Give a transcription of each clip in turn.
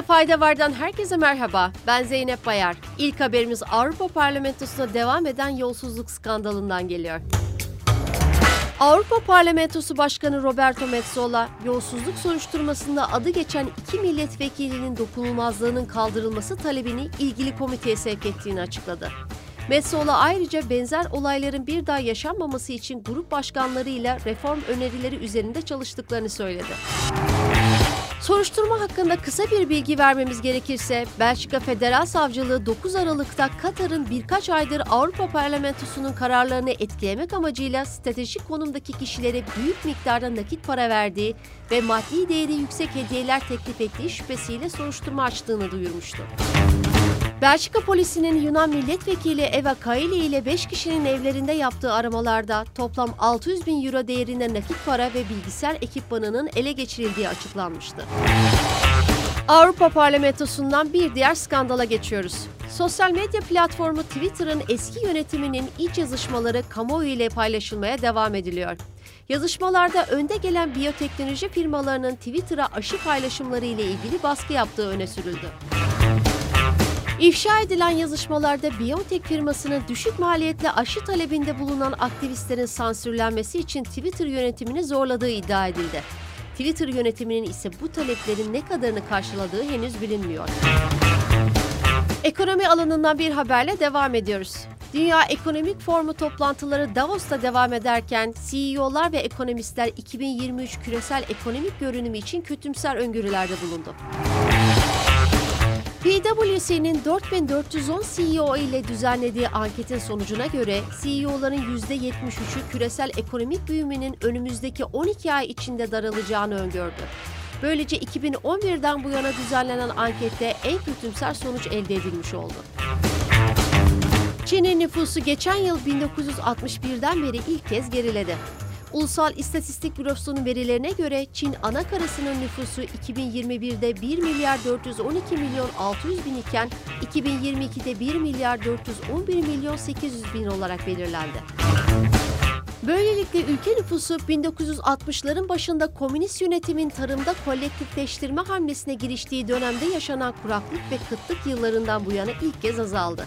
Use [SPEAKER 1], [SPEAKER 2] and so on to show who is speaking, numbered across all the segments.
[SPEAKER 1] Bilmenizde fayda vardan herkese merhaba. Ben Zeynep Bayar. İlk haberimiz Avrupa Parlamentosu'na devam eden yolsuzluk skandalından geliyor. Avrupa Parlamentosu Başkanı Roberto Metsola, yolsuzluk soruşturmasında adı geçen iki milletvekilinin dokunulmazlığının kaldırılması talebini ilgili komiteye sevk ettiğini açıkladı. Metsola ayrıca benzer olayların bir daha yaşanmaması için grup başkanlarıyla reform önerileri üzerinde çalıştıklarını söyledi. Soruşturma hakkında kısa bir bilgi vermemiz gerekirse, Belçika Federal Savcılığı 9 Aralık'ta Katar'ın birkaç aydır Avrupa Parlamentosu'nun kararlarını etkilemek amacıyla stratejik konumdaki kişilere büyük miktarda nakit para verdiği ve maddi değeri yüksek hediyeler teklif ettiği şüphesiyle soruşturma açtığını duyurmuştu. Belçika polisinin Yunan milletvekili Eva Kaili ile 5 kişinin evlerinde yaptığı aramalarda toplam 600 bin euro değerinde nakit para ve bilgisayar ekipmanının ele geçirildiği açıklanmıştı. Avrupa Parlamentosu'ndan bir diğer skandala geçiyoruz. Sosyal medya platformu Twitter'ın eski yönetiminin iç yazışmaları kamuoyu ile paylaşılmaya devam ediliyor. Yazışmalarda önde gelen biyoteknoloji firmalarının Twitter'a aşı paylaşımları ile ilgili baskı yaptığı öne sürüldü. İfşa edilen yazışmalarda BioNTech firmasının düşük maliyetli aşı talebinde bulunan aktivistlerin sansürlenmesi için Twitter yönetimini zorladığı iddia edildi. Twitter yönetiminin ise bu taleplerin ne kadarını karşıladığı henüz bilinmiyor. Ekonomi alanından bir haberle devam ediyoruz. Dünya Ekonomik Forumu toplantıları Davos'ta devam ederken CEO'lar ve ekonomistler 2023 küresel ekonomik görünümü için kötümser öngörülerde bulundu. PwC'nin 4410 CEO ile düzenlediği anketin sonucuna göre CEO'ların %73'ü küresel ekonomik büyümenin önümüzdeki 12 ay içinde daralacağını öngördü. Böylece 2011'den bu yana düzenlenen ankette en kötümser sonuç elde edilmiş oldu. Çin'in nüfusu geçen yıl 1961'den beri ilk kez geriledi. Ulusal İstatistik Bürosu'nun verilerine göre Çin ana karasının nüfusu 2021'de 1 milyar 412 milyon 600 bin iken 2022'de 1 milyar 411 milyon 800 bin olarak belirlendi. Böylelikle ülke nüfusu 1960'ların başında komünist yönetimin tarımda kolektifleştirme hamlesine giriştiği dönemde yaşanan kuraklık ve kıtlık yıllarından bu yana ilk kez azaldı.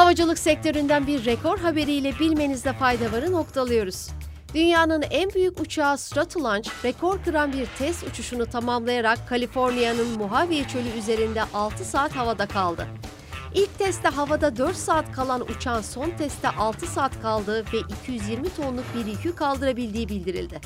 [SPEAKER 1] Havacılık sektöründen bir rekor haberiyle bilmenizde fayda varı noktalıyoruz. Dünyanın en büyük uçağı Stratolaunch, rekor kıran bir test uçuşunu tamamlayarak Kaliforniya'nın Mojave Çölü üzerinde 6 saat havada kaldı. İlk testte havada 4 saat kalan uçağın son testte 6 saat kaldığı ve 220 tonluk bir yükü kaldırabildiği bildirildi.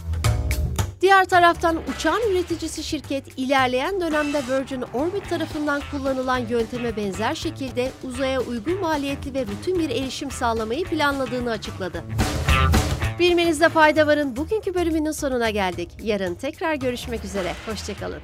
[SPEAKER 1] Diğer taraftan uçağın üreticisi şirket ilerleyen dönemde Virgin Orbit tarafından kullanılan yönteme benzer şekilde uzaya uygun maliyetli ve rutin bir erişim sağlamayı planladığını açıkladı. Bilmenizde fayda varın bugünkü bölümünün sonuna geldik. Yarın tekrar görüşmek üzere. Hoşçakalın.